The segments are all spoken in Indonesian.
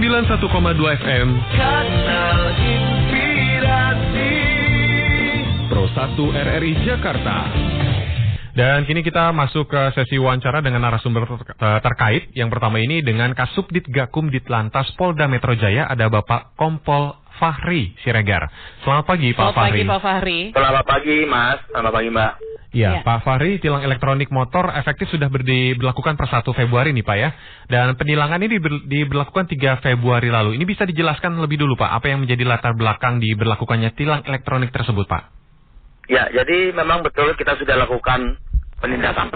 91,2 FM Pro 1 RRI Jakarta. Dan kini kita masuk ke sesi wawancara dengan narasumber ter- eh, terkait. Yang pertama ini dengan Kasubdit Gakum Ditlantas Polda Metro Jaya ada Bapak Kompol Fahri Siregar. Selamat pagi Pak Selamat Fahri. pagi Pak Fahri. Selamat pagi Mas, selamat pagi Mbak. Ya, Ya. Pak Fahri, tilang elektronik motor efektif sudah ber- diberlakukan per 1 Februari nih Pak ya. Dan penilangan ini diber- diberlakukan 3 Februari lalu. Ini bisa dijelaskan lebih dulu Pak, apa yang menjadi latar belakang diberlakukannya tilang elektronik tersebut Pak? Ya, jadi memang betul kita sudah lakukan penindakan.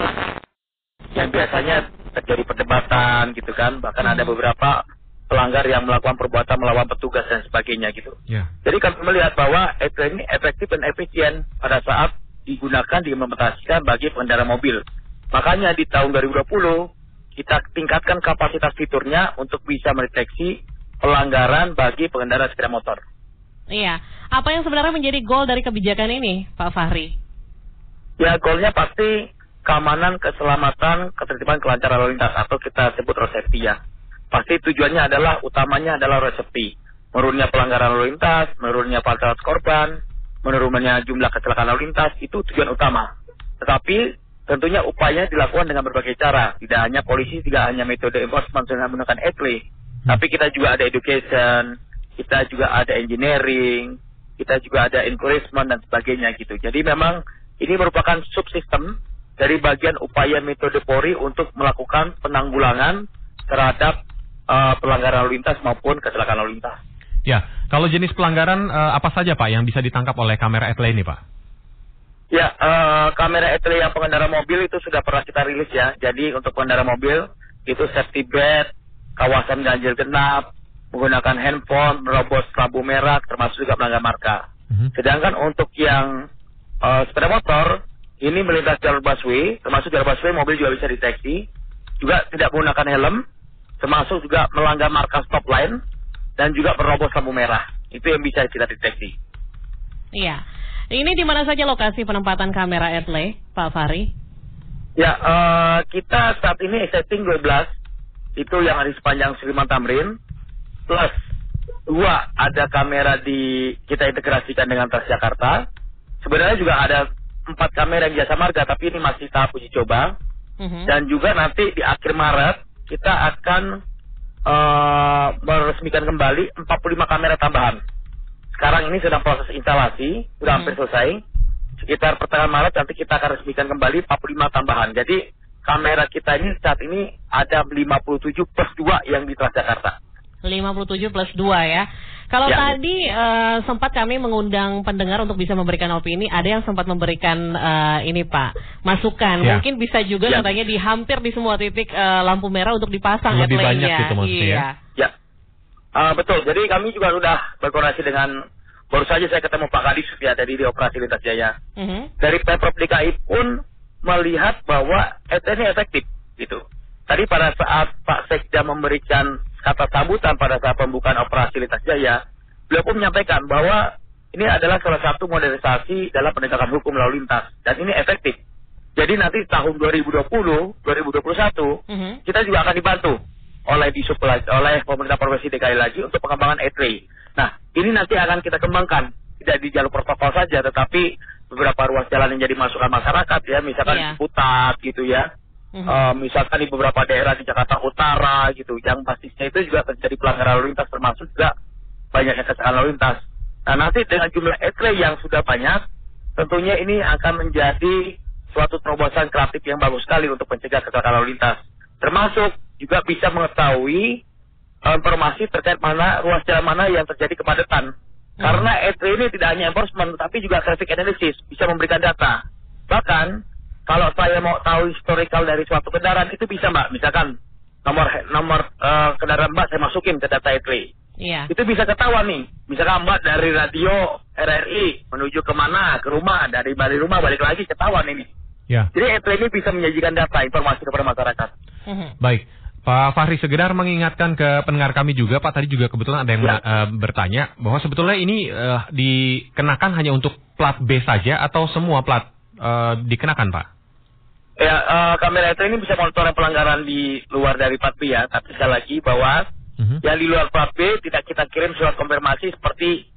Yang biasanya terjadi perdebatan gitu kan, bahkan ada beberapa pelanggar yang melakukan perbuatan melawan petugas dan sebagainya gitu. Ya. Jadi kami melihat bahwa ini efektif dan efisien pada saat digunakan diimplementasikan bagi pengendara mobil. Makanya di tahun 2020 kita tingkatkan kapasitas fiturnya untuk bisa mendeteksi pelanggaran bagi pengendara sepeda motor. Iya. Apa yang sebenarnya menjadi goal dari kebijakan ini, Pak Fahri? Ya, goalnya pasti keamanan, keselamatan, ketertiban, kelancaran lalu lintas atau kita sebut safety ya. Pasti tujuannya adalah utamanya adalah safety. Menurunnya pelanggaran lalu lintas, menurunnya fatalitas korban, menurunnya jumlah kecelakaan lalu lintas itu tujuan utama. Tetapi tentunya upaya dilakukan dengan berbagai cara. Tidak hanya polisi, tidak hanya metode enforcement dengan menggunakan ETLE, tapi kita juga ada education, kita juga ada engineering, kita juga ada encouragement dan sebagainya gitu. Jadi memang ini merupakan subsistem dari bagian upaya metode Polri untuk melakukan penanggulangan terhadap uh, pelanggaran lalu lintas maupun kecelakaan lalu lintas. Ya, kalau jenis pelanggaran eh, apa saja Pak yang bisa ditangkap oleh kamera etle ini Pak? Ya, eh, kamera ETLE yang pengendara mobil itu sudah pernah kita rilis ya. Jadi untuk pengendara mobil itu safety belt, kawasan ganjil genap, menggunakan handphone, merobos lampu merah, termasuk juga melanggar marka. Mhm. Sedangkan untuk yang eh, sepeda motor, ini melintas jalur busway, termasuk jalur busway mobil juga bisa deteksi, juga tidak menggunakan helm, termasuk juga melanggar marka stop line, dan juga merobos lampu merah. Itu yang bisa kita deteksi. Iya. Ini di mana saja lokasi penempatan kamera etle, Pak Fahri? Ya, eh, kita saat ini setting 12 itu yang ada di sepanjang Sudirman Tamrin plus dua ada kamera di kita integrasikan dengan Transjakarta. Sebenarnya juga ada empat kamera yang jasa marga tapi ini masih tahap uji coba Mhm. dan juga nanti di akhir Maret kita akan eh, meresmikan kembali 45 kamera tambahan. Sekarang ini sedang proses instalasi, sudah Hmm. hampir selesai. Sekitar pertengahan Maret nanti kita akan resmikan kembali 45 tambahan. Jadi kamera kita ini saat ini ada 57 plus 2 yang di Transjakarta. 57 plus 2 ya. Kalau Ya. tadi eh, sempat kami mengundang pendengar untuk bisa memberikan opini, ada yang sempat memberikan eh, ini Pak, masukan. Ya. Mungkin bisa juga Ya. katanya di hampir di semua titik eh, lampu merah untuk dipasang Lebih etle-nya. banyak gitu maksudnya ya? Iya. Ya, Ah, betul. Jadi kami juga sudah berkoordinasi dengan baru saja saya ketemu Pak Kadis ya dari di Operasi Lintas Jaya. Mhm. dari Pemprov DKI pun melihat bahwa ini efektif gitu. Tadi pada saat Pak Sekda memberikan kata sambutan pada saat pembukaan operasi Lintas Jaya, beliau pun menyampaikan bahwa ini adalah salah satu modernisasi dalam penegakan hukum lalu lintas dan ini efektif. Jadi nanti tahun 2020, 2021 Mhm. kita juga akan dibantu oleh disuplai oleh pemerintah provinsi DKI lagi untuk pengembangan ETRI. Nah, ini nanti akan kita kembangkan tidak di jalur protokol saja, tetapi beberapa ruas jalan yang jadi masukan masyarakat ya, misalkan di Putat gitu ya, Eh, misalkan di beberapa daerah di Jakarta Utara gitu, yang pastinya itu juga terjadi pelanggaran lalu lintas termasuk juga banyaknya kecelakaan lalu lintas. Nah, nanti dengan jumlah ETRI yang sudah banyak, tentunya ini akan menjadi suatu terobosan kreatif yang bagus sekali untuk mencegah kecelakaan lalu lintas. Termasuk juga bisa mengetahui eh, informasi terkait mana ruas jalan mana yang terjadi kepadatan. Karena E3 ini tidak hanya enforcement, tapi juga traffic analysis, bisa memberikan data. Bahkan, kalau saya mau tahu historical dari suatu kendaraan, itu bisa mbak, misalkan nomor nomor eh, kendaraan mbak saya masukin ke data E3. Iya. Itu bisa ketahuan nih, misalkan mbak dari radio RRI menuju ke mana, ke rumah, dari balik rumah balik lagi ketahuan ini. Ya, Jadi E3 ini bisa menyajikan data, informasi kepada masyarakat. Mhm. baik. Pak Fahri Segedar mengingatkan ke pendengar kami juga, Pak tadi juga kebetulan ada yang Ya. eh, bertanya bahwa sebetulnya ini eh, dikenakan hanya untuk plat B saja atau semua plat eh, dikenakan, Pak? Ya, eh, kamera itu ini bisa monitoring pelanggaran di luar dari 4 ya, tapi sekali lagi bahwa Mhm. Yang di luar plat B tidak kita kirim surat konfirmasi seperti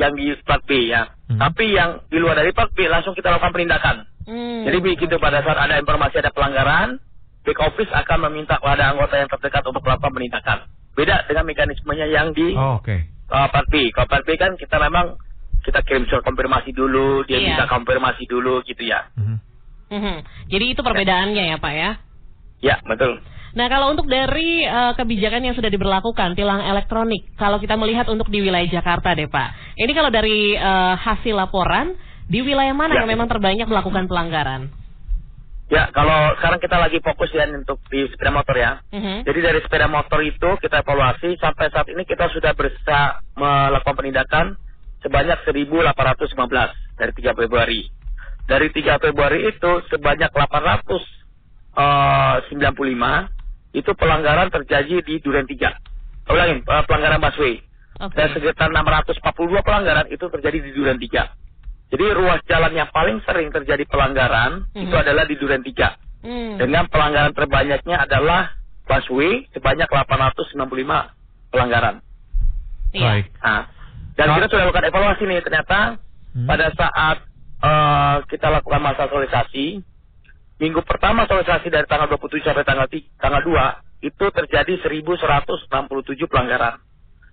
yang di plat B ya. Mhm. Tapi yang di luar dari plat B langsung kita lakukan penindakan. Hmm. Jadi begitu pada saat ada informasi ada pelanggaran, back office akan meminta pada anggota yang terdekat untuk melakukan penindakan. Beda dengan mekanismenya yang di Oh, oke. uh, Part B. Kalau Part B kan kita memang kita kirim surat konfirmasi dulu, dia Iya. minta konfirmasi dulu gitu ya. Mhm. Mhm. Jadi itu perbedaannya ya Pak ya. Ya, betul. Nah kalau untuk dari eh, kebijakan yang sudah diberlakukan tilang elektronik, kalau kita melihat untuk di wilayah Jakarta deh Pak, ini kalau dari eh, hasil laporan di wilayah mana Ya. yang memang terbanyak melakukan pelanggaran? Ya, kalau sekarang kita lagi fokus ya untuk di sepeda motor ya. Mhm. Jadi dari sepeda motor itu kita evaluasi sampai saat ini kita sudah berusaha melakukan penindakan sebanyak 1.815 dari 3 Februari. Dari 3 Februari itu sebanyak 895 itu pelanggaran terjadi di Duren 3. Ulangin, eh, pelanggaran busway. Oke. Dan sekitar 642 pelanggaran itu terjadi di Duren 3. Jadi ruas jalan yang paling sering terjadi pelanggaran Mhm. itu adalah di Duren 3. Hmm. Dengan pelanggaran terbanyaknya adalah busway sebanyak 895 pelanggaran. Iya. Baik. Nah, dan Nah. kita sudah lakukan evaluasi nih ternyata Hmm. pada saat eh, kita lakukan masa sosialisasi minggu pertama sosialisasi dari tanggal 27 sampai tanggal tanggal 2 itu terjadi 1167 pelanggaran.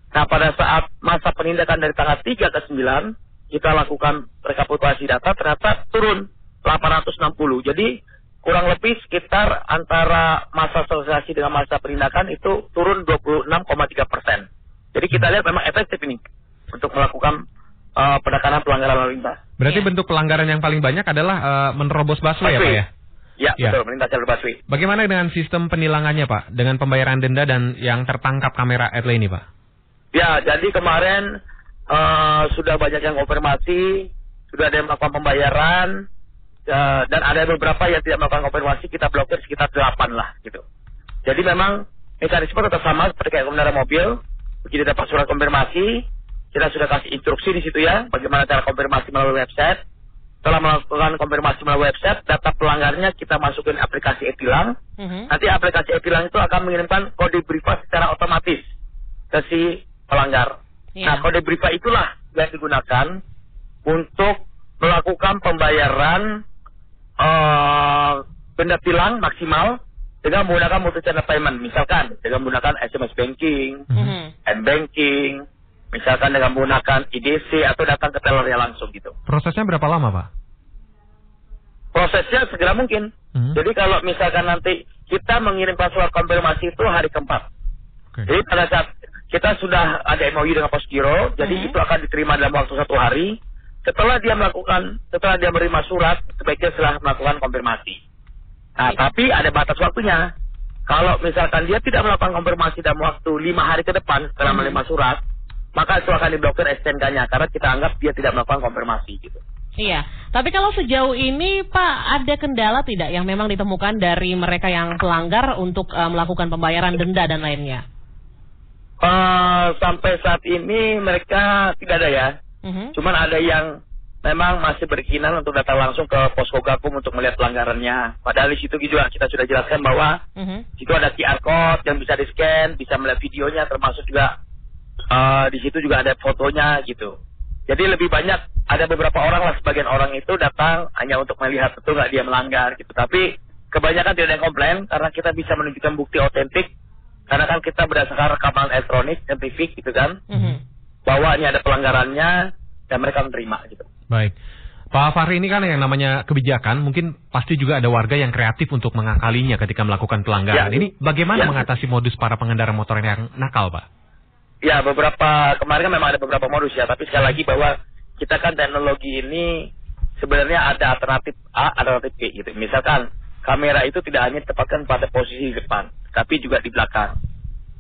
Nah, pada saat masa penindakan dari tanggal 3 ke 9 kita lakukan rekapitulasi data ternyata turun 860. Jadi kurang lebih sekitar antara masa sosialisasi dengan masa penindakan itu turun 26,3 persen. Jadi kita lihat memang efektif ini untuk melakukan eh, penekanan pelanggaran lalu lintas. Berarti Iya. bentuk pelanggaran yang paling banyak adalah eh, menerobos busway ya, Pak ya? Ya, Ya. betul, melintas jalur busway. Bagaimana dengan sistem penilangannya, Pak? Dengan pembayaran denda dan yang tertangkap kamera etle ini, Pak? Ya, jadi kemarin eh, sudah banyak yang konfirmasi, sudah ada yang melakukan pembayaran, eh, dan ada beberapa yang tidak melakukan konfirmasi, kita blokir sekitar 8 lah, gitu. Jadi memang mekanisme tetap sama seperti kayak kendaraan mobil, begitu dapat surat konfirmasi, kita sudah kasih instruksi di situ ya, bagaimana cara konfirmasi melalui website. Setelah melakukan konfirmasi melalui website, data pelanggarnya kita masukin aplikasi e-tilang, Mhm. Nanti aplikasi e-tilang itu akan mengirimkan kode briefing secara otomatis ke si pelanggar. Iya. Nah, kode briefing itulah yang digunakan untuk melakukan pembayaran eh benda tilang maksimal dengan menggunakan multi channel payment. Misalkan dengan menggunakan SMS banking, Mhm. m-banking, misalkan dengan menggunakan IDC atau datang ke tellernya langsung gitu. Prosesnya berapa lama, Pak? Prosesnya segera mungkin. Mhm. Jadi kalau misalkan nanti kita mengirimkan surat konfirmasi itu hari keempat. Oke. Jadi pada saat kita sudah ada MOU dengan Pos Giro, jadi itu akan diterima dalam waktu satu hari. Setelah dia melakukan, setelah dia menerima surat, sebaiknya setelah melakukan konfirmasi. Nah, tapi ada batas waktunya. Kalau misalkan dia tidak melakukan konfirmasi dalam waktu lima hari ke depan setelah Mhm. menerima surat, maka itu akan diblokir STNK-nya karena kita anggap dia tidak melakukan konfirmasi gitu. Iya, tapi kalau sejauh ini Pak ada kendala tidak yang memang ditemukan dari mereka yang pelanggar untuk eh, melakukan pembayaran denda dan lainnya? Eh, sampai saat ini mereka tidak ada ya. Mhm. Cuman ada yang memang masih berkeinginan untuk datang langsung ke posko Gakum untuk melihat pelanggarannya. Padahal di situ juga kita sudah jelaskan bahwa di situ ada QR code yang bisa di-scan, bisa melihat videonya, termasuk juga eh, di situ juga ada fotonya gitu. Jadi lebih banyak ada beberapa orang lah sebagian orang itu datang hanya untuk melihat betul nggak dia melanggar gitu. Tapi kebanyakan tidak ada yang komplain karena kita bisa menunjukkan bukti otentik. Karena kan kita berdasarkan rekaman elektronik, saintifik gitu kan, Mhm. bahwa ini ada pelanggarannya dan mereka menerima gitu. Baik. Pak Fahri ini kan yang namanya kebijakan, mungkin pasti juga ada warga yang kreatif untuk mengakalinya ketika melakukan pelanggaran. Ya. Ini bagaimana Ya. mengatasi modus para pengendara motor yang nakal, Pak? Ya beberapa kemarin kan memang ada beberapa modus ya, tapi sekali lagi bahwa kita kan teknologi ini sebenarnya ada alternatif A, alternatif B gitu. Misalkan kamera itu tidak hanya ditempatkan pada posisi di depan, tapi juga di belakang.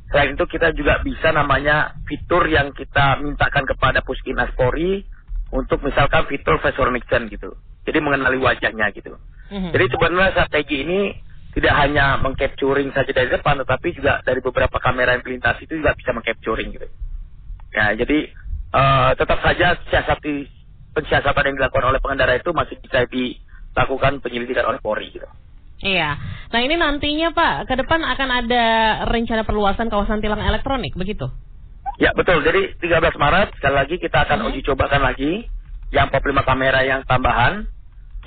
Selain itu kita juga bisa namanya fitur yang kita mintakan kepada Puskinas Polri untuk misalkan fitur face recognition gitu. Jadi mengenali wajahnya gitu. Mhm. Jadi sebenarnya strategi ini tidak hanya mengcapturing saja dari depan, tetapi juga dari beberapa kamera yang melintas itu juga bisa mengcapturing gitu. Ya, jadi eh, tetap saja siasati pensiasatan yang dilakukan oleh pengendara itu masih bisa dilakukan penyelidikan oleh Polri gitu. Iya. Nah ini nantinya Pak, ke depan akan ada rencana perluasan kawasan tilang elektronik, begitu? Ya betul. Jadi 13 Maret sekali lagi kita akan Mhm. uji cobakan lagi yang 45 kamera yang tambahan.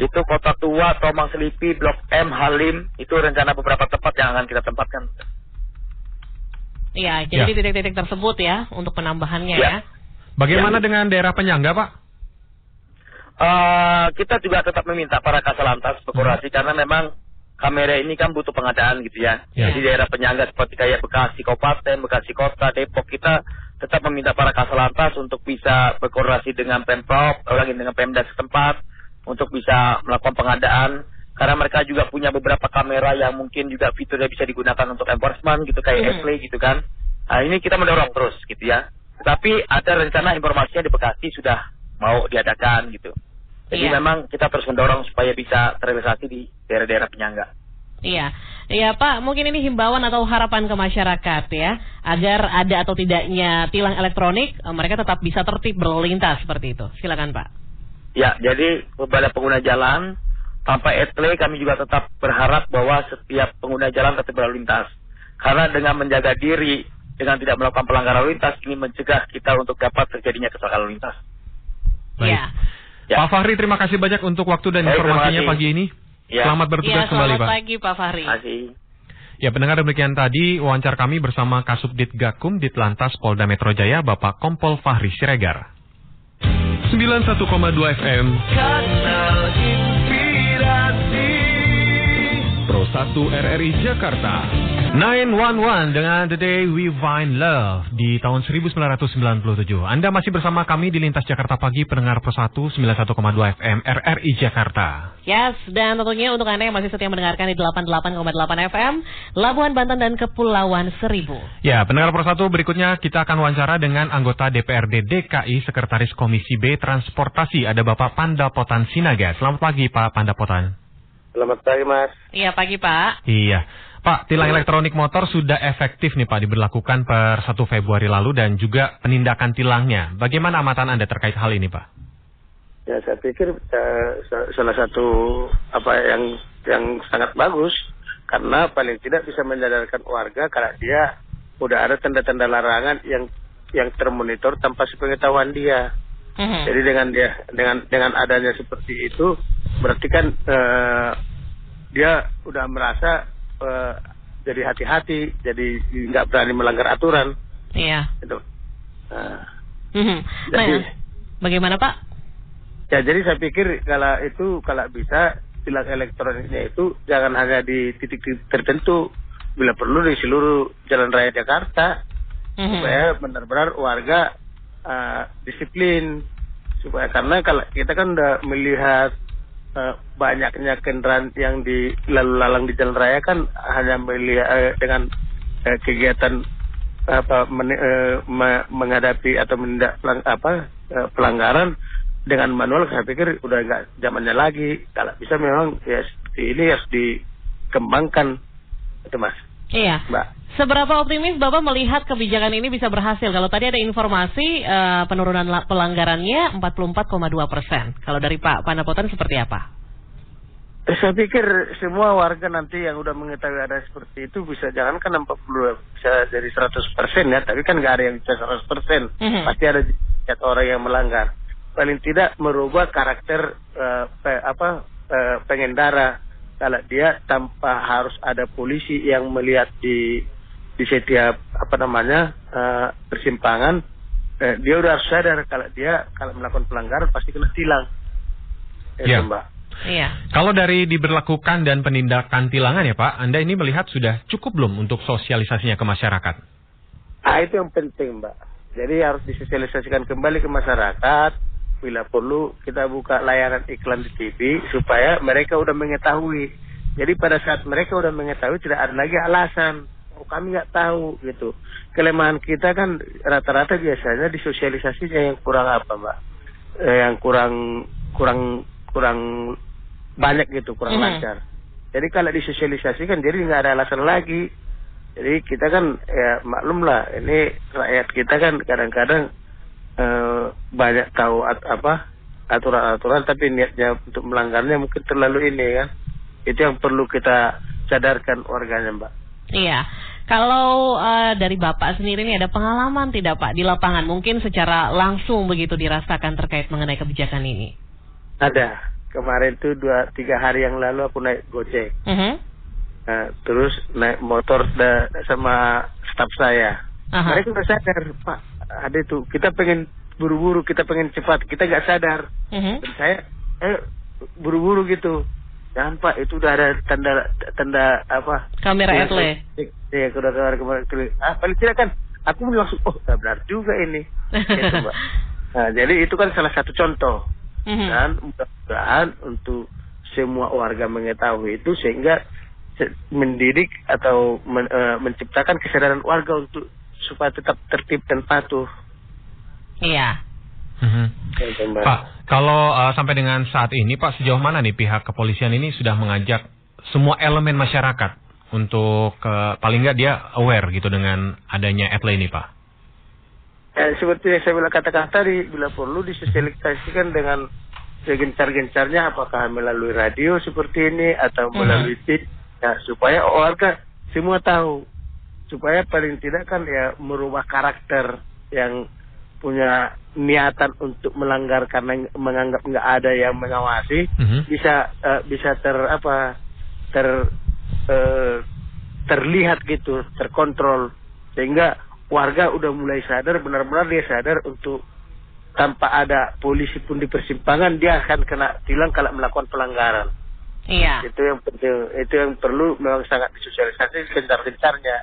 Itu Kota Tua, Tomang Selipi, Blok M, Halim. Itu rencana beberapa tempat yang akan kita tempatkan. Iya, jadi Ya. di titik-titik tersebut ya untuk penambahannya Ya. ya. Bagaimana Ya. dengan daerah penyangga, Pak? Eh, kita juga tetap meminta para kasalantas berkoordinasi karena memang kamera ini kan butuh pengadaan gitu ya. Ya. Jadi daerah penyangga seperti kayak Bekasi Kabupaten, Bekasi Kota, Depok kita tetap meminta para kasalantas untuk bisa berkoordinasi dengan Pemprov, lagi dengan Pemda setempat untuk bisa melakukan pengadaan karena mereka juga punya beberapa kamera yang mungkin juga fiturnya bisa digunakan untuk enforcement gitu kayak. Ashley gitu kan. Nah, ini kita mendorong terus gitu ya. Tapi ada rencana informasinya di Bekasi sudah mau diadakan gitu. Jadi Iya. memang kita terus mendorong supaya bisa terrealisasi di daerah-daerah penyangga. Iya, iya Pak. Mungkin ini himbauan atau harapan ke masyarakat ya, agar ada atau tidaknya tilang elektronik, eh, mereka tetap bisa tertib berlalu lintas seperti itu. Silakan Pak. Ya, jadi kepada pengguna jalan tanpa etle kami juga tetap berharap bahwa setiap pengguna jalan tetap berlalu lintas. Karena dengan menjaga diri dengan tidak melakukan pelanggaran lalu lintas ini mencegah kita untuk dapat terjadinya kecelakaan lalu lintas. Baik. Iya. Ya. Pak Fahri, terima kasih banyak untuk waktu dan Baik, informasinya pagi ini. Ya. Selamat Iya, bertugas kembali, selamat Pak. pagi Pak Fahri. Terima kasih. Ya, pendengar demikian tadi wawancara kami bersama Kasubdit Gakum Ditlantas Polda Metro Jaya, Bapak Kompol Fahri Siregar. 91,2 FM Kanal Inspirasi. Pro 1 RRI Jakarta 911 dengan The Day We Find Love di tahun 1997. Anda masih bersama kami di Lintas Jakarta Pagi, pendengar Pro 1 91,2 FM RRI Jakarta. Yes, dan tentunya untuk Anda yang masih setia mendengarkan di 88,8 FM, Labuan Banten dan Kepulauan Seribu. Ya, pendengar Pro 1 berikutnya kita akan wawancara dengan anggota DPRD DKI Sekretaris Komisi B Transportasi, ada Bapak Pandapotan Sinaga. Selamat pagi Pak Pandapotan. Selamat pagi, Mas. Iya, pagi Pak. Iya. Pak, tilang elektronik motor sudah efektif nih Pak diberlakukan per 1 Februari lalu dan juga penindakan tilangnya. Bagaimana amatan Anda terkait hal ini Pak? Ya saya pikir eh, sa- salah satu apa yang yang sangat bagus karena paling tidak bisa menyadarkan warga kalau dia udah ada tanda-tanda larangan yang yang termonitor tanpa sepengetahuan dia. Mhm. Jadi dengan dia dengan dengan adanya seperti itu berarti kan eh, dia udah merasa eh, jadi hati-hati, jadi nggak berani melanggar aturan Iya. gitu. Nah, Mhm. Nah, Jadi- bagaimana Pak? Ya jadi saya pikir kalau itu kalau bisa tilang elektroniknya itu jangan hanya di titik-titik tertentu, bila perlu di seluruh jalan raya Jakarta Mhm. supaya benar-benar warga uh, disiplin supaya karena kalau kita kan udah melihat uh, banyaknya kendaraan yang di lalu lalang di jalan raya kan hanya melihat uh, dengan uh, kegiatan apa men- uh, me- menghadapi atau menindak pelang- apa uh, pelanggaran dengan manual saya pikir udah nggak zamannya lagi. Kalau bisa memang ya ini harus dikembangkan. Itu mas Iya. mbak Seberapa optimis Bapak melihat kebijakan ini bisa berhasil? Kalau tadi ada informasi eh, penurunan la- pelanggarannya 44,2 persen. Kalau dari Pak Pandapotan seperti apa? Eh, Saya pikir semua warga nanti yang udah mengetahui ada seperti itu bisa jangankan 40 bisa jadi 100 persen ya, tapi kan nggak ada yang bisa 100 persen. Mhm. Pasti ada orang yang melanggar. Paling tidak merubah karakter eh, pe- apa eh, pengendara kalau dia tanpa harus ada polisi yang melihat di di setiap apa namanya eh, persimpangan eh, dia udah harus sadar kalau dia kalau melakukan pelanggaran pasti kena tilang. Itu, Ya. Mbak. Iya. Kalau dari diberlakukan dan penindakan tilangan ya Pak, Anda ini melihat sudah cukup belum untuk sosialisasinya ke masyarakat? Ah itu yang penting mbak. Jadi harus disosialisasikan kembali ke masyarakat. Bila perlu kita buka layanan iklan di TV supaya mereka udah mengetahui. Jadi pada saat mereka udah mengetahui tidak ada lagi alasan. Oh kami nggak tahu gitu. Kelemahan kita kan rata-rata biasanya disosialisasinya yang kurang apa mbak? Eh, yang kurang kurang kurang banyak gitu, kurang Mhm. lancar. Jadi kalau disosialisasikan jadi nggak ada alasan lagi. Jadi kita kan ya maklum lah ini rakyat kita kan kadang-kadang eh, banyak tahu at- apa aturan-aturan tapi niatnya untuk melanggarnya mungkin terlalu ini kan. Itu yang perlu kita sadarkan warganya, Mbak. Iya. Kalau uh, dari Bapak sendiri ini ada pengalaman tidak Pak di lapangan mungkin secara langsung begitu dirasakan terkait mengenai kebijakan ini? Ada. Kemarin tuh dua tiga hari yang lalu aku naik gojek. Uh -huh. nah, terus naik motor da, sama staf saya. Aha. Mereka udah sadar, Pak. Ada tuh kita pengen buru-buru, kita pengen cepat, kita nggak sadar. Uh -huh. Dan saya eh buru-buru gitu. Jangan Pak, itu udah ada tanda tanda apa? Kamera Ya, etle. Iya, udah kamera klik. Ah, paling tidak kan aku langsung oh benar juga ini. Gitu, Mbak. Nah, jadi itu kan salah satu contoh Uh -huh. dan mudah-mudahan untuk semua warga mengetahui itu sehingga se- mendidik atau men- eh, menciptakan kesadaran warga untuk supaya tetap tertib dan patuh. Iya. Mhm. Gitu, Mbak. Pak, kalau uh, sampai dengan saat ini Pak sejauh mana nih pihak kepolisian ini sudah mengajak semua elemen masyarakat untuk uh, paling nggak dia aware gitu dengan adanya etle ini Pak? Eh, seperti yang saya bilang katakan tadi, bila perlu disosialisasikan dengan segencar-gencarnya apakah melalui radio seperti ini atau melalui TV, ya, supaya warga semua tahu. Supaya paling tidak kan ya merubah karakter yang punya niatan untuk melanggar karena menganggap nggak ada yang mengawasi Mhm. bisa eh, bisa ter apa ter eh, terlihat gitu terkontrol sehingga warga udah mulai sadar benar-benar dia sadar untuk tanpa ada polisi pun di persimpangan dia akan kena tilang kalau melakukan pelanggaran Iya. itu yang penting itu yang perlu memang sangat disosialisasi gencar-gencarnya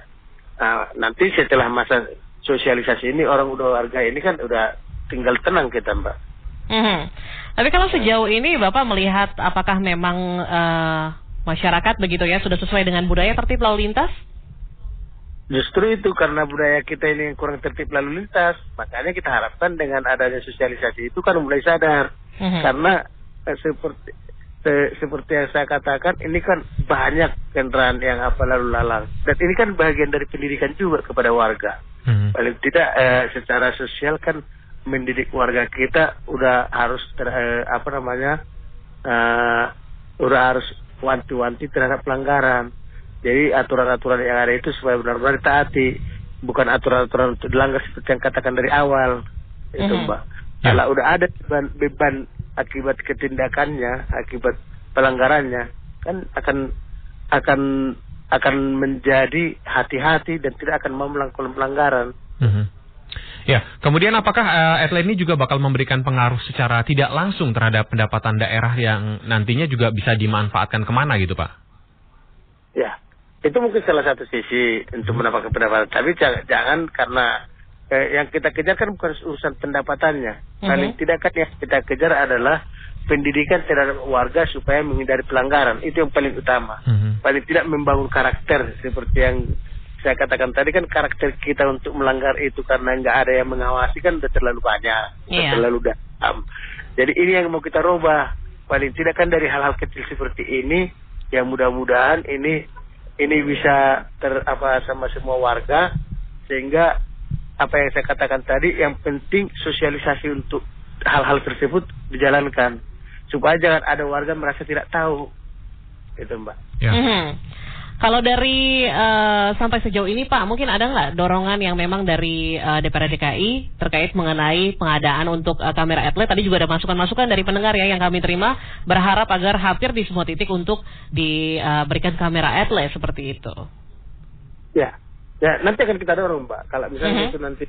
nah, nanti setelah masa sosialisasi ini orang udah warga ini kan udah tinggal tenang kita mbak Mhm. Tapi kalau sejauh ini Bapak melihat apakah memang eh, masyarakat begitu ya sudah sesuai dengan budaya tertib lalu lintas? Justru itu karena budaya kita ini yang kurang tertib lalu lintas, makanya kita harapkan dengan adanya sosialisasi itu kan mulai sadar. Mhm. Karena eh, seperti se- seperti yang saya katakan, ini kan banyak kendaraan yang apa lalu lalang, dan ini kan bagian dari pendidikan juga kepada warga. Mhm. Paling tidak eh, secara sosial kan mendidik warga kita udah harus ter, eh, apa namanya, eh, udah harus wanti-wanti terhadap pelanggaran. Jadi aturan-aturan yang ada itu supaya benar-benar ditaati, bukan aturan-aturan untuk dilanggar seperti yang katakan dari awal. Itu Mhm. mbak. Ya. Kalau udah ada beban, beban akibat ketindakannya, akibat pelanggarannya, kan akan akan akan menjadi hati-hati dan tidak akan mau melakukan pelanggaran. Mhm. Ya, kemudian apakah uh, etle ini juga bakal memberikan pengaruh secara tidak langsung terhadap pendapatan daerah yang nantinya juga bisa dimanfaatkan ke mana gitu Pak? Ya, itu mungkin salah satu sisi untuk mendapatkan pendapatan. Tapi jangan, jangan karena eh, yang kita kejar kan bukan urusan pendapatannya. Paling Mhm. tidak kan yang kita kejar adalah pendidikan terhadap warga supaya menghindari pelanggaran. Itu yang paling utama. Mhm. Paling tidak membangun karakter seperti yang saya katakan tadi kan karakter kita untuk melanggar itu karena nggak ada yang mengawasi kan udah terlalu banyak, udah Iya. terlalu dalam. Jadi ini yang mau kita rubah. Paling tidak kan dari hal-hal kecil seperti ini yang mudah-mudahan ini ini bisa ter apa sama semua warga sehingga apa yang saya katakan tadi yang penting sosialisasi untuk hal-hal tersebut dijalankan supaya jangan ada warga merasa tidak tahu itu mbak Ya. Mhm. Kalau dari eh, sampai sejauh ini Pak, mungkin ada nggak dorongan yang memang dari eh, DPR DKI terkait mengenai pengadaan untuk eh, kamera atlet? Tadi juga ada masukan-masukan dari pendengar ya yang kami terima berharap agar hampir di semua titik untuk diberikan kamera atlet seperti itu. Ya, ya nanti akan kita dorong, Mbak. Kalau misalnya Mhm. itu nanti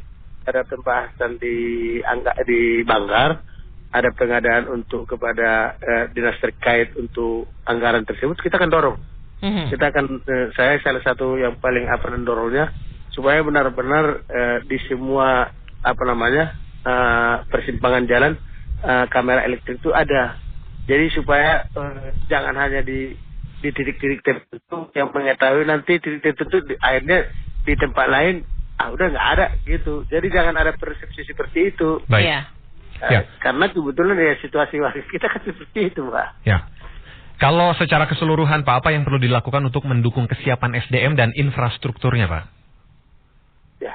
ada pembahasan di angka di Banggar, ada pengadaan untuk kepada eh, dinas terkait untuk anggaran tersebut, kita akan dorong. Mhm. Kita akan, eh, saya salah satu yang paling apa mendorongnya supaya benar-benar eh, di semua apa namanya eh, persimpangan jalan eh, kamera elektrik itu ada. Jadi supaya eh, jangan hanya di di titik-titik tertentu yang mengetahui nanti titik tertentu di, akhirnya di tempat lain ah udah nggak ada gitu. Jadi jangan ada persepsi seperti itu. Baik. Iya. Eh, Ya. Karena kebetulan ya situasi warga kita kan seperti itu, Pak. Ya. Kalau secara keseluruhan Pak, apa yang perlu dilakukan untuk mendukung kesiapan SDM dan infrastrukturnya Pak? Ya.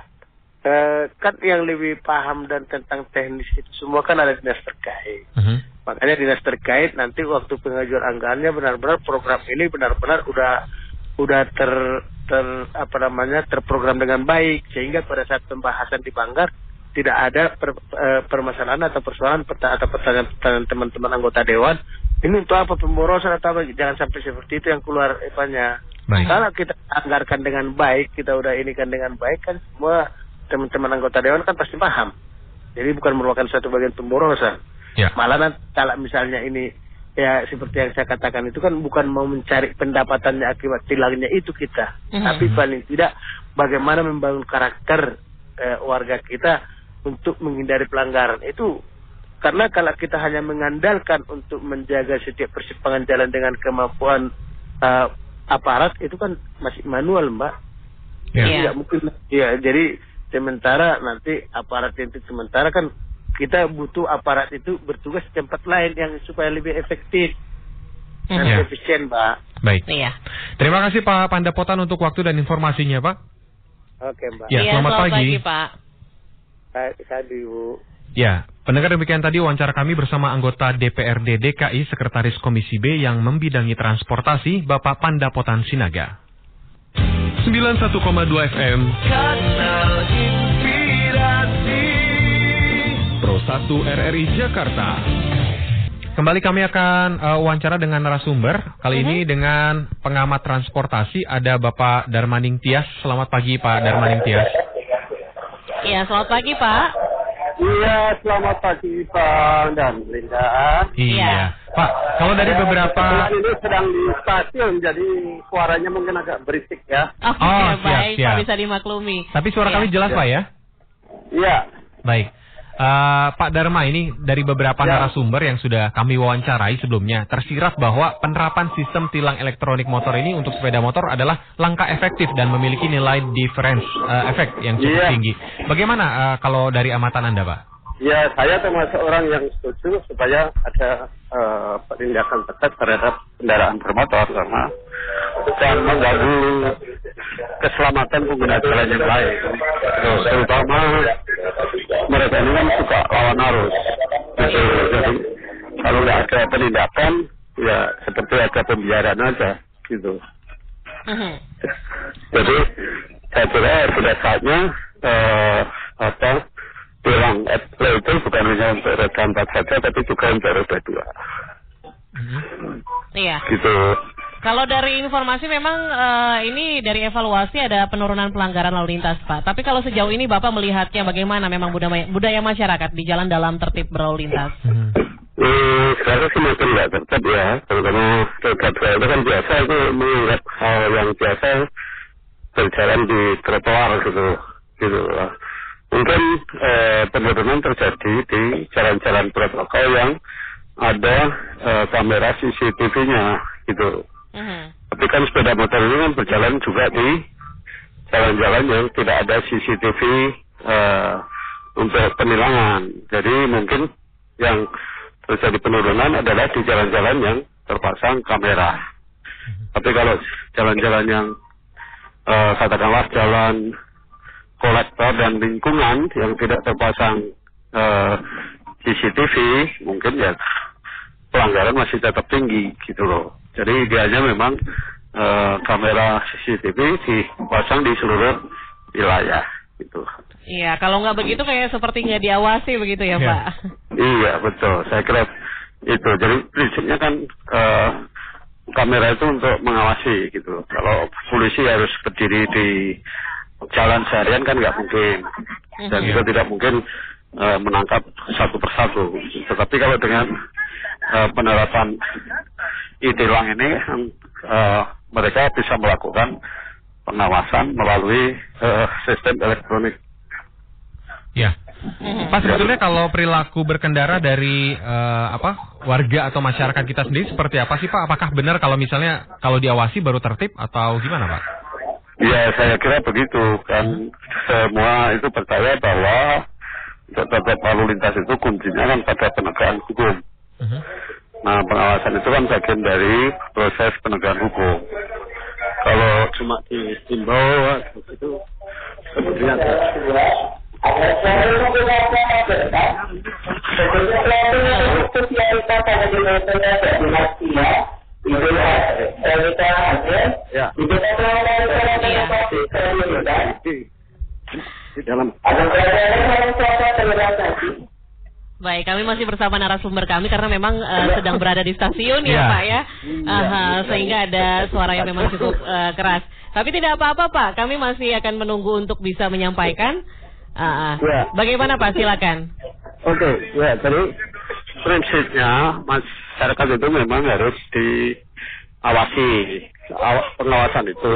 Eh, kan yang lebih paham dan tentang teknis itu semua kan ada dinas terkait. Mhm. Makanya dinas terkait nanti waktu pengajuan anggarannya benar-benar program ini benar-benar udah udah ter ter apa namanya terprogram dengan baik sehingga pada saat pembahasan di Banggar tidak ada per, eh, permasalahan atau persoalan peta- atau pertanyaan-pertanyaan teman-teman anggota dewan ini untuk apa pemborosan atau apa jangan sampai seperti itu yang keluar epanya Baik. kalau kita anggarkan dengan baik kita udah ini kan dengan baik kan semua teman-teman anggota dewan kan pasti paham jadi bukan merupakan suatu bagian pemborosan Ya. malah nanti kalau misalnya ini ya seperti yang saya katakan itu kan bukan mau mencari pendapatannya akibat tilangnya itu kita Mhm. tapi paling tidak bagaimana membangun karakter eh, warga kita untuk menghindari pelanggaran itu karena kalau kita hanya mengandalkan untuk menjaga setiap persimpangan jalan dengan kemampuan eh, aparat itu kan masih manual mbak Ya. Iya. tidak mungkin ya jadi sementara nanti aparat itu sementara kan kita butuh aparat itu bertugas di tempat lain yang supaya lebih efektif dan Ya. efisien mbak Baik. Iya. Terima kasih Pak Pandapotan untuk waktu dan informasinya, Pak. oke mbak Ya, Iya, selamat pagi. Pak. saya, saya ibu Ya, pendengar demikian tadi wawancara kami bersama anggota DPRD DKI Sekretaris Komisi B yang membidangi transportasi, Bapak Pandapotan Sinaga. 91,2 FM Kanal 101 RRI Jakarta. Kembali kami akan uh, wawancara dengan narasumber. Kali mhm. ini dengan pengamat transportasi ada Bapak Darmaning Tias. Selamat pagi Pak Darmaning Tias. Iya, selamat pagi Pak. Iya, selamat pagi Pak. dan Linda. Iya. iya. Pak, kalau dari beberapa ini sedang di stasiun jadi suaranya mungkin agak berisik ya. Oh, oh, iya, siap, baik, siap. Pak bisa dimaklumi. Tapi suara ya. kami jelas ya. Pak ya? Iya. Baik. Eh, Pak Dharma ini dari beberapa Ya. narasumber yang sudah kami wawancarai sebelumnya tersirat bahwa penerapan sistem tilang elektronik motor ini untuk sepeda motor adalah langkah efektif dan memiliki nilai difference eh, efek yang cukup Iya. tinggi. Bagaimana eh, kalau dari amatan Anda, Pak? Ya, saya termasuk orang yang setuju supaya ada eh, penindakan tegas terhadap kendaraan bermotor karena dan mengganggu keselamatan pengguna jalan yang lain. Terus, terutama mereka ini kan suka lawan arus. Jadi kalau nggak ada penindakan, ya seperti ada pembiaran aja, gitu. Mhm. Jadi saya kira sudah saatnya eh, apa bilang Apple itu bukan hanya untuk roda empat saja tapi juga untuk roda dua Iya. gitu. Kalau dari informasi memang eh, ini dari evaluasi ada penurunan pelanggaran lalu lintas, Pak. Tapi kalau sejauh ini Bapak melihatnya bagaimana memang budaya, budaya masyarakat di jalan dalam tertib berlalu lintas? Hmm, sekarang sih makin nggak tetap ya, terutama roda dua itu kan biasa itu menganggap hal yang biasa berjalan di trotoar gitu, gitu lah. Mungkin eh, penurunan terjadi di jalan-jalan protokol yang ada eh, kamera CCTV-nya gitu. Mhm. Tapi kan sepeda motor ini kan berjalan juga di jalan-jalan yang tidak ada CCTV eh, untuk penilangan. Jadi mungkin yang terjadi penurunan adalah di jalan-jalan yang terpasang kamera. Tapi kalau jalan-jalan yang eh, katakanlah jalan kolektor dan lingkungan yang tidak terpasang eh, CCTV, mungkin ya pelanggaran masih tetap tinggi gitu loh. Jadi idealnya memang eh, kamera CCTV dipasang di seluruh wilayah gitu. Iya, kalau nggak begitu kayak seperti nggak diawasi begitu ya, Iya. Pak? Iya betul, saya kira itu. Jadi prinsipnya kan eh, kamera itu untuk mengawasi gitu. Kalau polisi harus berdiri di jalan seharian kan nggak mungkin, dan Mhm. juga tidak mungkin eh, menangkap satu persatu. Tetapi kalau dengan eh, penerapan e-tilang ini, eh, mereka bisa melakukan pengawasan melalui eh, sistem elektronik. Ya. Pak sebetulnya kalau perilaku berkendara dari eh, apa warga atau masyarakat kita sendiri seperti apa sih Pak? Apakah benar kalau misalnya kalau diawasi baru tertib atau gimana Pak? Ya saya kira begitu kan semua itu percaya bahwa tertib lalu lintas itu kuncinya kan pada penegakan hukum. Mhm. Nah pengawasan itu kan bagian dari proses penegakan hukum. Kalau cuma dihimbau itu Ya. Di dalam Baik, kami masih bersama narasumber kami karena memang eh, sedang berada di stasiun ya Iya. Pak ya, Aha, sehingga ada suara yang memang cukup eh, keras. Tapi tidak apa-apa Pak, kami masih akan menunggu untuk bisa menyampaikan. Ah. Ya. Bagaimana Pak? Silakan. Oke, ya jadi prinsipnya masyarakat itu memang harus diawasi. Aw- Pengawasan itu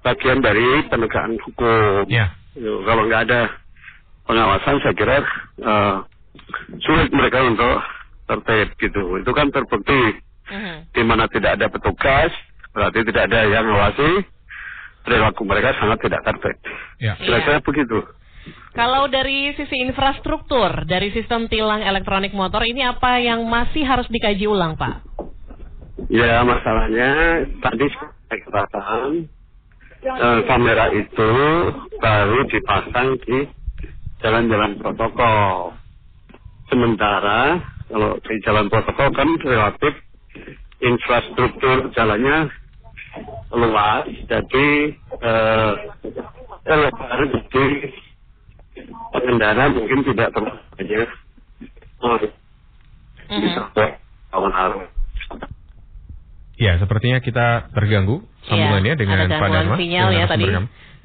bagian dari penegakan hukum. Ya. Yo, Kalau nggak ada pengawasan, saya kira eh, sulit mereka untuk tertib gitu. Itu kan terbukti Mhm. di mana tidak ada petugas, berarti tidak ada yang mengawasi. Perilaku mereka sangat tidak tertib. Ya. Kira-kira begitu. Kalau dari sisi infrastruktur, dari sistem tilang elektronik motor ini apa yang masih harus dikaji ulang Pak? Ya masalahnya tadi saya katakan eh, kamera itu baru dipasang di jalan-jalan protokol. Sementara kalau di jalan protokol kan relatif infrastruktur jalannya luas, jadi eh, lebar jadi pengendara mungkin tidak terlalu banyak oh, bisa tahun arus. Ya, sepertinya kita terganggu sambungannya Iya, dengan Pak Dharma. sinyal dengan ya tadi.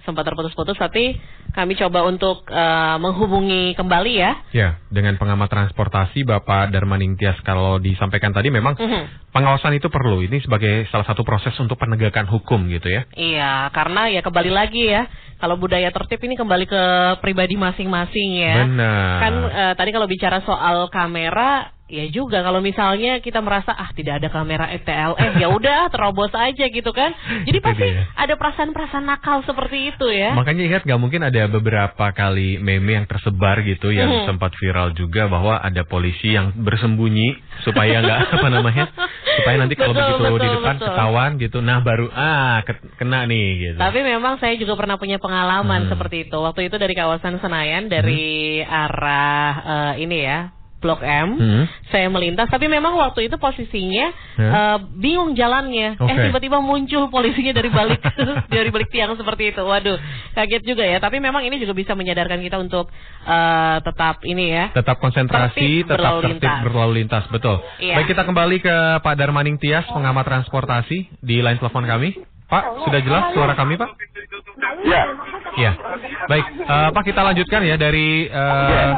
Sempat terputus-putus tapi kami coba untuk eh, menghubungi kembali ya. Ya, dengan pengamat transportasi Bapak Darmaning Tias kalau disampaikan tadi memang Mhm. pengawasan itu perlu. Ini sebagai salah satu proses untuk penegakan hukum gitu ya. Iya, karena ya kembali lagi ya. Kalau budaya tertib ini kembali ke pribadi masing-masing ya. Benar. Kan eh, tadi kalau bicara soal kamera, ya juga kalau misalnya kita merasa ah tidak ada kamera ETLS, ya udah terobos aja gitu kan. Jadi pasti ada perasaan-perasaan nakal seperti itu ya. Makanya ingat nggak mungkin ada beberapa kali meme yang tersebar gitu yang Mhm. sempat viral juga bahwa ada polisi yang bersembunyi supaya nggak apa namanya supaya nanti kalau Betul, begitu di betul, depan betul. ketahuan gitu nah baru ah ke- kena nih gitu. Tapi memang saya juga pernah punya pengalaman Hmm. seperti itu. Waktu itu dari kawasan Senayan dari arah eh, ini ya Blok M. Hmm. Saya melintas, tapi memang waktu itu posisinya Ya. eh, bingung jalannya. Eh Oke. tiba-tiba muncul polisinya dari balik dari balik tiang seperti itu. Waduh, kaget juga ya. Tapi memang ini juga bisa menyadarkan kita untuk eh, tetap ini ya. Tetap konsentrasi, Tertib tetap berlalu tertib lintas. berlalu lintas, betul. Iya. Baik kita kembali ke Pak Darmaning Tias, pengamat transportasi di line telepon kami. Pak, sudah jelas suara kami, Pak? Ya, Iya. Baik, eh, Pak kita lanjutkan ya dari eh,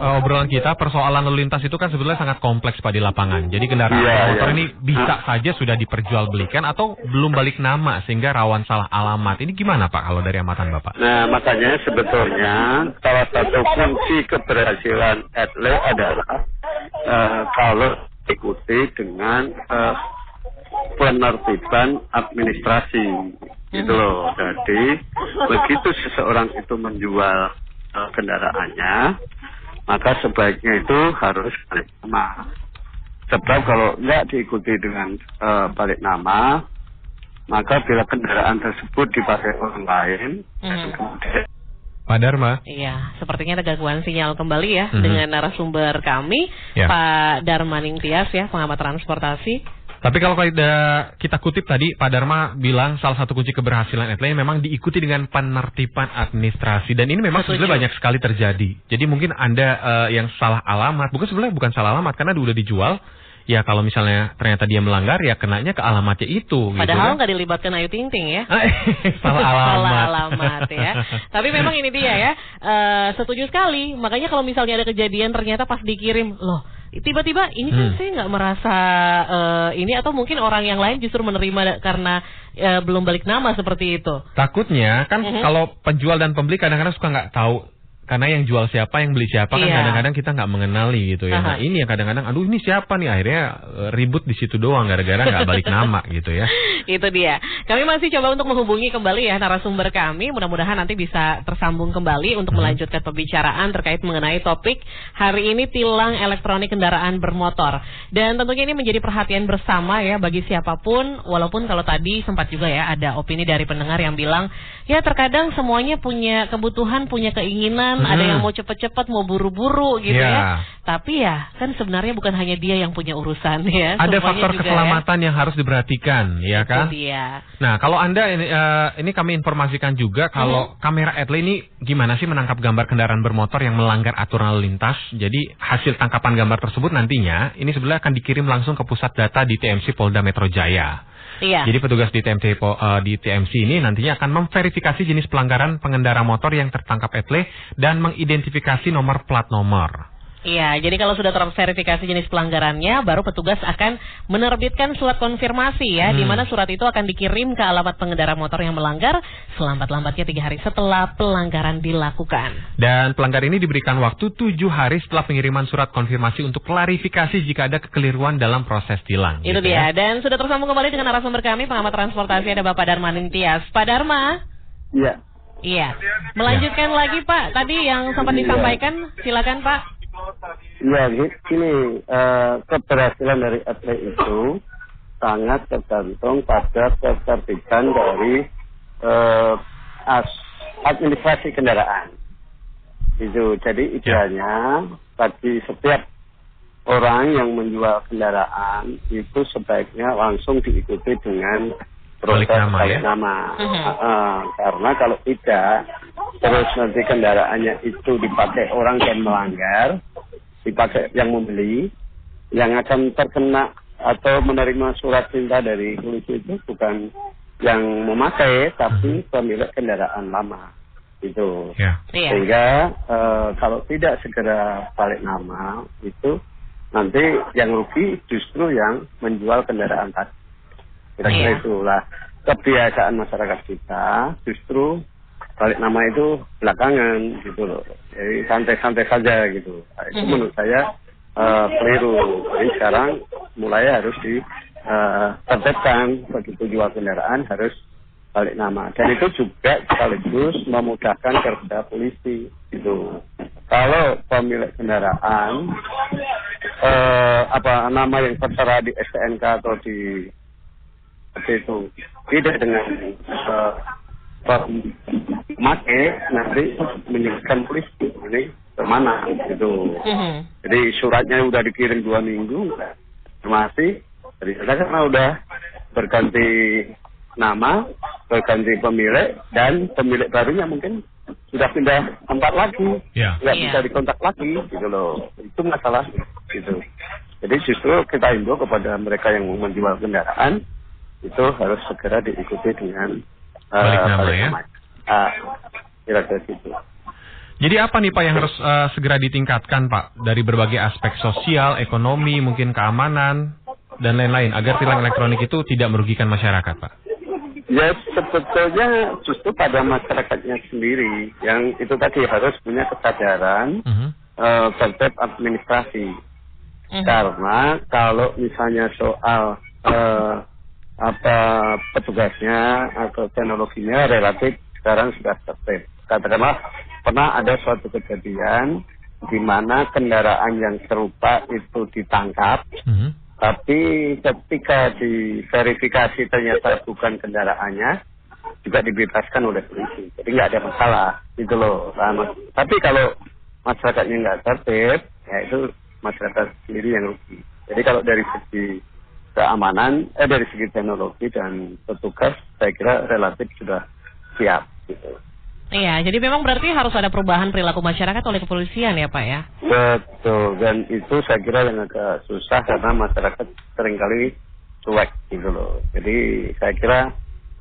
eh, obrolan kita. Persoalan lalu lintas itu kan sebenarnya sangat kompleks Pak di lapangan. Jadi kendaraan Iya, motor iya. ini bisa saja sudah diperjualbelikan atau belum balik nama sehingga rawan salah alamat. Ini gimana Pak kalau dari amatan Bapak? Nah, makanya sebetulnya salah satu kunci keberhasilan atlet adalah eh, kalau ikuti dengan eh, penertiban administrasi, gitu loh. Jadi begitu seseorang itu menjual eh, kendaraannya, maka sebaiknya itu harus balik nama. Sebab kalau nggak diikuti dengan eh, balik nama, maka bila kendaraan tersebut dipakai orang lain, dan Mhm. kemudian Pak Dharma. Iya, sepertinya ada gangguan sinyal kembali ya Mhm. dengan narasumber kami, Ya. Pak Darmaning Tias ya, pengamat transportasi. Tapi kalau kita, kita kutip tadi Pak Dharma bilang salah satu kunci keberhasilan atlet memang diikuti dengan penertiban administrasi dan ini memang sebenarnya banyak sekali terjadi. Jadi mungkin Anda eh, yang salah alamat, bukan sebenarnya bukan salah alamat karena udah dijual. Ya kalau misalnya ternyata dia melanggar ya kenanya ke alamatnya itu gitu Padahal kan. nggak dilibatkan Ayu Ting Ting ya. salah alamat. Salah alamat ya. Tapi memang ini dia ya. eh, setuju sekali. Makanya kalau misalnya ada kejadian ternyata pas dikirim, loh tiba-tiba ini kan Hmm. saya nggak merasa eh, ini atau mungkin orang yang lain justru menerima karena eh, belum balik nama seperti itu. Takutnya kan Mhm. kalau penjual dan pembeli kadang-kadang suka nggak tahu karena yang jual siapa, yang beli siapa kan Iya. kadang-kadang kita nggak mengenali gitu ya. Nah ini yang kadang-kadang, aduh ini siapa nih akhirnya eh, ribut di situ doang gara-gara nggak balik nama gitu ya. Itu dia. Kami masih coba untuk menghubungi kembali ya narasumber kami. Mudah-mudahan nanti bisa tersambung kembali untuk Hmm. melanjutkan pembicaraan terkait mengenai topik hari ini tilang elektronik kendaraan bermotor. Dan tentunya ini menjadi perhatian bersama ya bagi siapa pun. Walaupun kalau tadi sempat juga ya ada opini dari pendengar yang bilang ya terkadang semuanya punya kebutuhan, punya keinginan ada Hmm. yang mau cepet-cepet, mau buru-buru gitu Iya. ya. Tapi ya, kan sebenarnya bukan hanya dia yang punya urusan ya. Ada semuanya faktor juga keselamatan yang harus diperhatikan, ya ya. kan? Itu dia. Nah, kalau Anda ini, eh, ini kami informasikan juga kalau Hmm. kamera Etle ini gimana sih menangkap gambar kendaraan bermotor yang melanggar aturan lalu lintas. Jadi hasil tangkapan gambar tersebut nantinya ini sebenarnya akan dikirim langsung ke pusat data di TMC Polda Metro Jaya. Iya. Jadi petugas di TMC po- eh, di TMC ini nantinya akan memverifikasi jenis pelanggaran pengendara motor yang tertangkap Etle dan mengidentifikasi nomor plat nomor. Iya, jadi kalau sudah terverifikasi jenis pelanggarannya, baru petugas akan menerbitkan surat konfirmasi ya, di Hmm. mana surat itu akan dikirim ke alamat pengendara motor yang melanggar selambat-lambatnya tiga hari setelah pelanggaran dilakukan. Dan pelanggar ini diberikan waktu tujuh hari setelah pengiriman surat konfirmasi untuk klarifikasi jika ada kekeliruan dalam proses tilang. Itu gitu dia. ya. Dan sudah tersambung kembali dengan narasumber kami, pengamat transportasi ada Bapak Darman Intias. Pak Dharma. Iya. Iya. Melanjutkan lagi Pak, tadi yang sempat disampaikan, silakan Pak. Ya, gini, eh, keberhasilan dari atlet itu sangat tergantung pada ketertiban dari as- administrasi kendaraan. Itu, jadi idealnya bagi setiap orang yang menjual kendaraan itu sebaiknya langsung diikuti dengan proses Balik nama, balik ya? nama. Mhm. Ah, karena kalau tidak, terus nanti kendaraannya itu dipakai orang dan melanggar, dipakai yang membeli, yang akan terkena atau menerima surat perintah dari polisi itu bukan yang memakai, tapi pemilik kendaraan lama. Itu. Ya. Iya. Sehingga eh, kalau tidak segera balik nama itu nanti yang rugi justru yang menjual kendaraan tadi. Kira-kira Iya. itulah kebiasaan masyarakat kita justru balik nama itu belakangan gitu loh. Jadi santai-santai saja gitu. Nah, itu Mhm. menurut saya eh, keliru. Jadi sekarang mulai harus di tertibkan begitu jual kendaraan harus balik nama dan itu juga sekaligus memudahkan kerja polisi gitu kalau pemilik kendaraan eh, apa nama yang tertera di STNK atau di seperti itu tidak dengan eh, pemakai nanti menyebutkan polisi ini ke mana gitu Mhm. jadi suratnya udah dikirim dua minggu masih ternyata karena udah berganti nama, berganti pemilik dan pemilik barunya mungkin sudah pindah tempat lagi, Ya. nggak Iya. bisa dikontak lagi gitu loh. Itu masalah gitu. Jadi justru kita himbau kepada mereka yang menjual kendaraan itu harus segera diikuti dengan eh, Balik nama, balik ya? Ah, kira-kira gitu. Jadi apa nih Pak yang harus eh, segera ditingkatkan Pak dari berbagai aspek sosial, ekonomi, mungkin keamanan dan lain-lain agar tilang elektronik itu tidak merugikan masyarakat Pak? Ya sebetulnya justru pada masyarakatnya sendiri yang itu tadi harus punya kesadaran Mhm. eh, terkait administrasi. Mhm. Karena kalau misalnya soal eh, apa petugasnya atau teknologinya relatif sekarang sudah tertib. Katakanlah pernah ada suatu kejadian di mana kendaraan yang serupa itu ditangkap Mhm. tapi ketika diverifikasi ternyata bukan kendaraannya juga dibebaskan oleh polisi jadi nggak ada masalah gitu loh Nah, mas- tapi kalau masyarakatnya nggak tertib ya itu masyarakat sendiri yang rugi jadi kalau dari segi keamanan eh dari segi teknologi dan petugas saya kira relatif sudah siap gitu Iya, jadi memang berarti harus ada perubahan perilaku masyarakat oleh kepolisian ya Pak ya? Betul, dan itu saya kira yang agak susah karena masyarakat sering kali cuek gitu loh. Jadi saya kira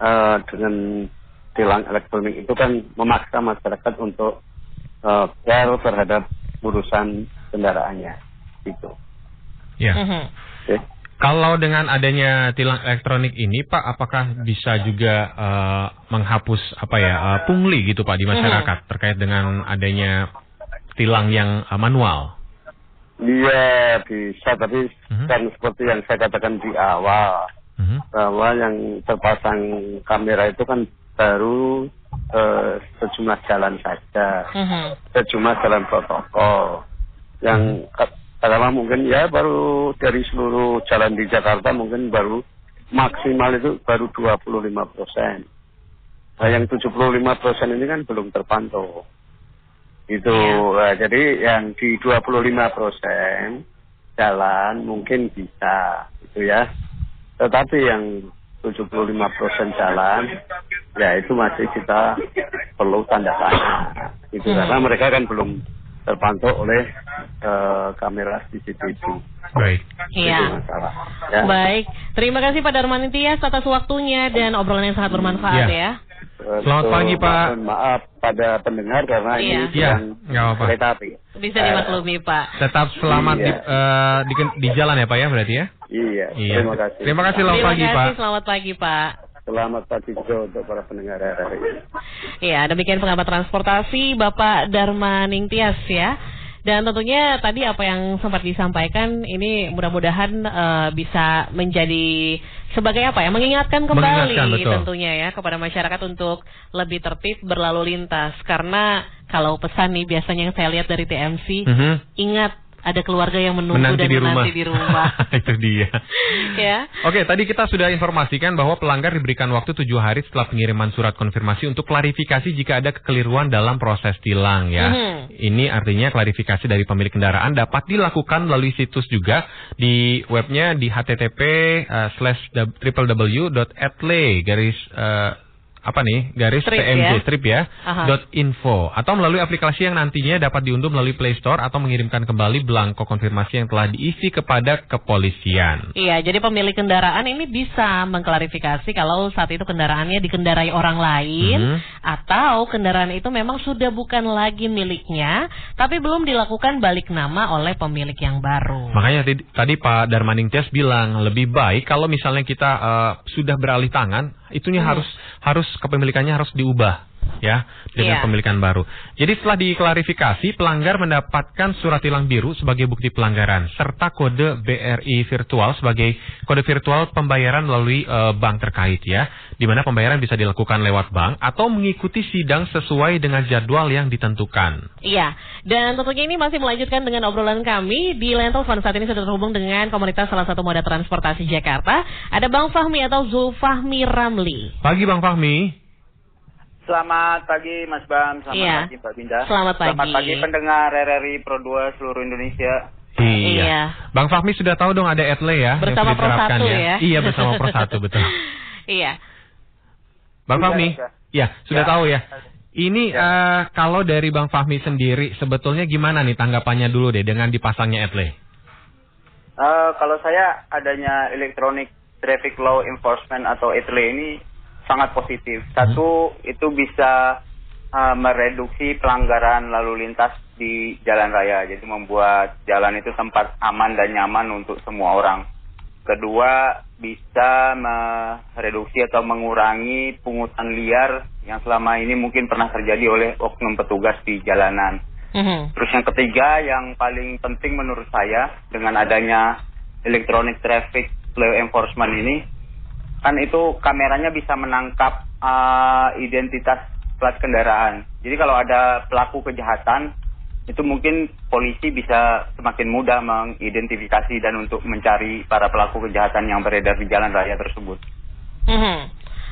eh, dengan tilang elektronik itu kan memaksa masyarakat untuk eh, care terhadap urusan kendaraannya gitu. Ya. Mhm. Oke. Kalau dengan adanya tilang elektronik ini Pak, apakah bisa juga eh, menghapus apa ya eh, pungli gitu Pak di masyarakat terkait dengan adanya tilang yang eh, manual? Iya bisa, tapi Mhm. kan seperti yang saya katakan di awal Mhm. bahwa yang terpasang kamera itu kan baru eh, sejumlah jalan saja. Mhm. sejumlah jalan protokol yang katakanlah mungkin ya baru dari seluruh jalan di Jakarta mungkin baru maksimal itu baru 25 persen. Nah yang 75 persen ini kan belum terpantau. Itu eh, jadi yang di 25 persen jalan mungkin bisa, gitu ya. Tetapi yang 75 persen jalan, ya itu masih kita perlu tanda tanya. Itu Hmm. karena mereka kan belum terpantau oleh eh, kamera CCTV. Baik. Itu Iya. Ya. Baik, terima kasih Pak Darman Tias atas waktunya dan obrolan yang sangat bermanfaat Iya. ya. Eh, Selamat so, pagi, Pak. Maaf pada pendengar karena Iya. ini Iya, nggak apa-apa. kereta api. Bisa Eh, dimaklumi Pak. Tetap selamat di, Iya. eh, di, di jalan ya Pak ya berarti ya? Iya, Iya. terima kasih. Terima kasih selamat Terima pagi kasih, Pak. selamat pagi Pak. Selamat pagi juga untuk para pendengar RRI. Ya, demikian pengamat transportasi Bapak Darmaning Tias ya. Dan tentunya tadi apa yang sempat disampaikan ini mudah-mudahan eh, bisa menjadi sebagai apa ya mengingatkan kembali Mengingatkan, betul. tentunya ya kepada masyarakat untuk lebih tertib berlalu lintas karena kalau pesan nih biasanya yang saya lihat dari TMC Mhm. ingat ada keluarga yang menunggu Menanti dan di rumah. menanti di rumah Itu dia. ya. Oke, tadi kita sudah informasikan bahwa pelanggar diberikan waktu tujuh hari setelah pengiriman surat konfirmasi untuk klarifikasi jika ada kekeliruan dalam proses tilang ya. Mhm. Ini artinya klarifikasi dari pemilik kendaraan dapat dilakukan melalui situs juga di webnya di http uh, slash www.atle garis uh, apa nih garis Strip tmj ya. strip ya Aha. dot info atau melalui aplikasi yang nantinya dapat diunduh melalui Play Store atau mengirimkan kembali belangko konfirmasi yang telah diisi kepada kepolisian. Iya, jadi pemilik kendaraan ini bisa mengklarifikasi kalau saat itu kendaraannya dikendarai orang lain Mhm. atau kendaraan itu memang sudah bukan lagi miliknya, tapi belum dilakukan balik nama oleh pemilik yang baru. Makanya tadi, tadi Pak Darmaning Tias bilang lebih baik kalau misalnya kita eh, sudah beralih tangan, itunya Hmm. harus harus kepemilikannya harus diubah ya dengan Iya. pemilikan baru. Jadi setelah diklarifikasi, pelanggar mendapatkan surat tilang biru sebagai bukti pelanggaran serta kode BRI virtual sebagai kode virtual pembayaran melalui eh, bank terkait ya, di mana pembayaran bisa dilakukan lewat bank atau mengikuti sidang sesuai dengan jadwal yang ditentukan. Iya, dan tentunya ini masih melanjutkan dengan obrolan kami di line telepon saat ini sudah terhubung dengan komunitas salah satu moda transportasi Jakarta. Ada Bang Fahmi atau Zulfahmi Ramli. Pagi Bang Fahmi. Selamat pagi Mas Bam, selamat Iya. pagi Mbak Binda. Selamat pagi. Selamat pagi pendengar RRI Pro 2 seluruh Indonesia. Iya. Bang Fahmi sudah tahu dong ada Etle ya. yang Bersama sudah diterapkan Pro 1 ya. Iya bersama Pro 1 betul. Iya. Bang Fahmi, sudah. ya sudah Ya. tahu ya. Ini eh, kalau dari Bang Fahmi sendiri sebetulnya gimana nih tanggapannya dulu deh dengan dipasangnya Etle? Eh, kalau saya adanya Electronic Traffic Law Enforcement atau ETLE ini sangat positif. Satu, itu bisa eh, mereduksi pelanggaran lalu lintas di jalan raya. Jadi membuat jalan itu tempat aman dan nyaman untuk semua orang. Kedua, bisa mereduksi atau mengurangi pungutan liar yang selama ini mungkin pernah terjadi oleh oknum petugas di jalanan. Mhm. Terus yang ketiga yang paling penting menurut saya dengan adanya electronic traffic law enforcement ini kan itu kameranya bisa menangkap uh, identitas plat kendaraan. Jadi kalau ada pelaku kejahatan itu mungkin polisi bisa semakin mudah mengidentifikasi dan untuk mencari para pelaku kejahatan yang beredar di jalan raya tersebut. Mhm.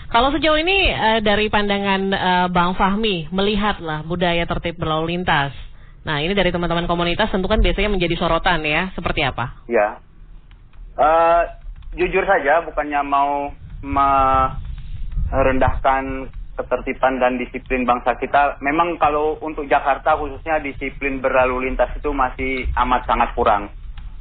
Kalau sejauh ini eh, dari pandangan eh, Bang Fahmi melihatlah budaya tertib berlalu lintas. Nah ini dari teman-teman komunitas tentu kan biasanya menjadi sorotan ya. Seperti apa? Ya. Eh, jujur saja bukannya mau merendahkan ketertiban dan disiplin bangsa kita. Memang kalau untuk Jakarta khususnya disiplin berlalu lintas itu masih amat sangat kurang.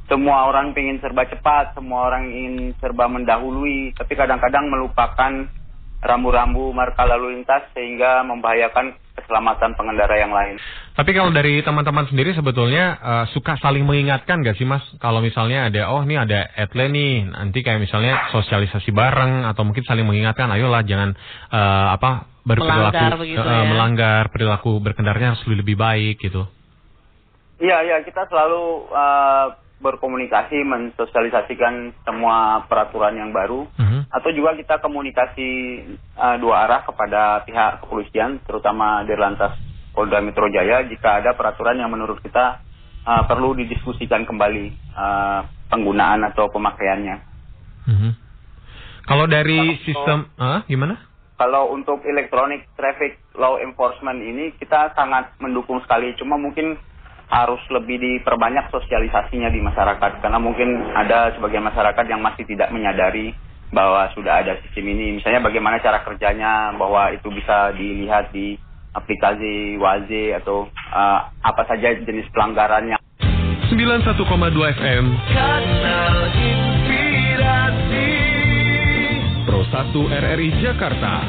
Semua orang ingin serba cepat, semua orang ingin serba mendahului, tapi kadang-kadang melupakan rambu-rambu marka lalu lintas sehingga membahayakan keselamatan pengendara yang lain. Tapi kalau dari teman-teman sendiri sebetulnya eh, suka saling mengingatkan gak sih Mas? Kalau misalnya ada, oh ini ada Etle nih, nanti kayak misalnya sosialisasi bareng atau mungkin saling mengingatkan, ayolah jangan eh, apa berperilaku Melanggar begitu eh, ya. melanggar perilaku berkendaranya harus lebih baik gitu. Iya, iya, kita selalu uh, berkomunikasi, mensosialisasikan semua peraturan yang baru. Mhm. Atau juga kita komunikasi uh, dua arah kepada pihak kepolisian, terutama Dirlantas Polda Metro Jaya, jika ada peraturan yang menurut kita uh, perlu didiskusikan kembali uh, penggunaan atau pemakaiannya. Mhm. Kalau dari Kalau- sistem, ah, gimana? kalau untuk electronic traffic law enforcement ini kita sangat mendukung sekali. Cuma mungkin harus lebih diperbanyak sosialisasinya di masyarakat karena mungkin ada sebagian masyarakat yang masih tidak menyadari bahwa sudah ada sistem ini. Misalnya bagaimana cara kerjanya, bahwa itu bisa dilihat di aplikasi Waze atau uh, apa saja jenis pelanggarannya. 91,2 FM Kanal Inspirasi Pro 1 RRI Jakarta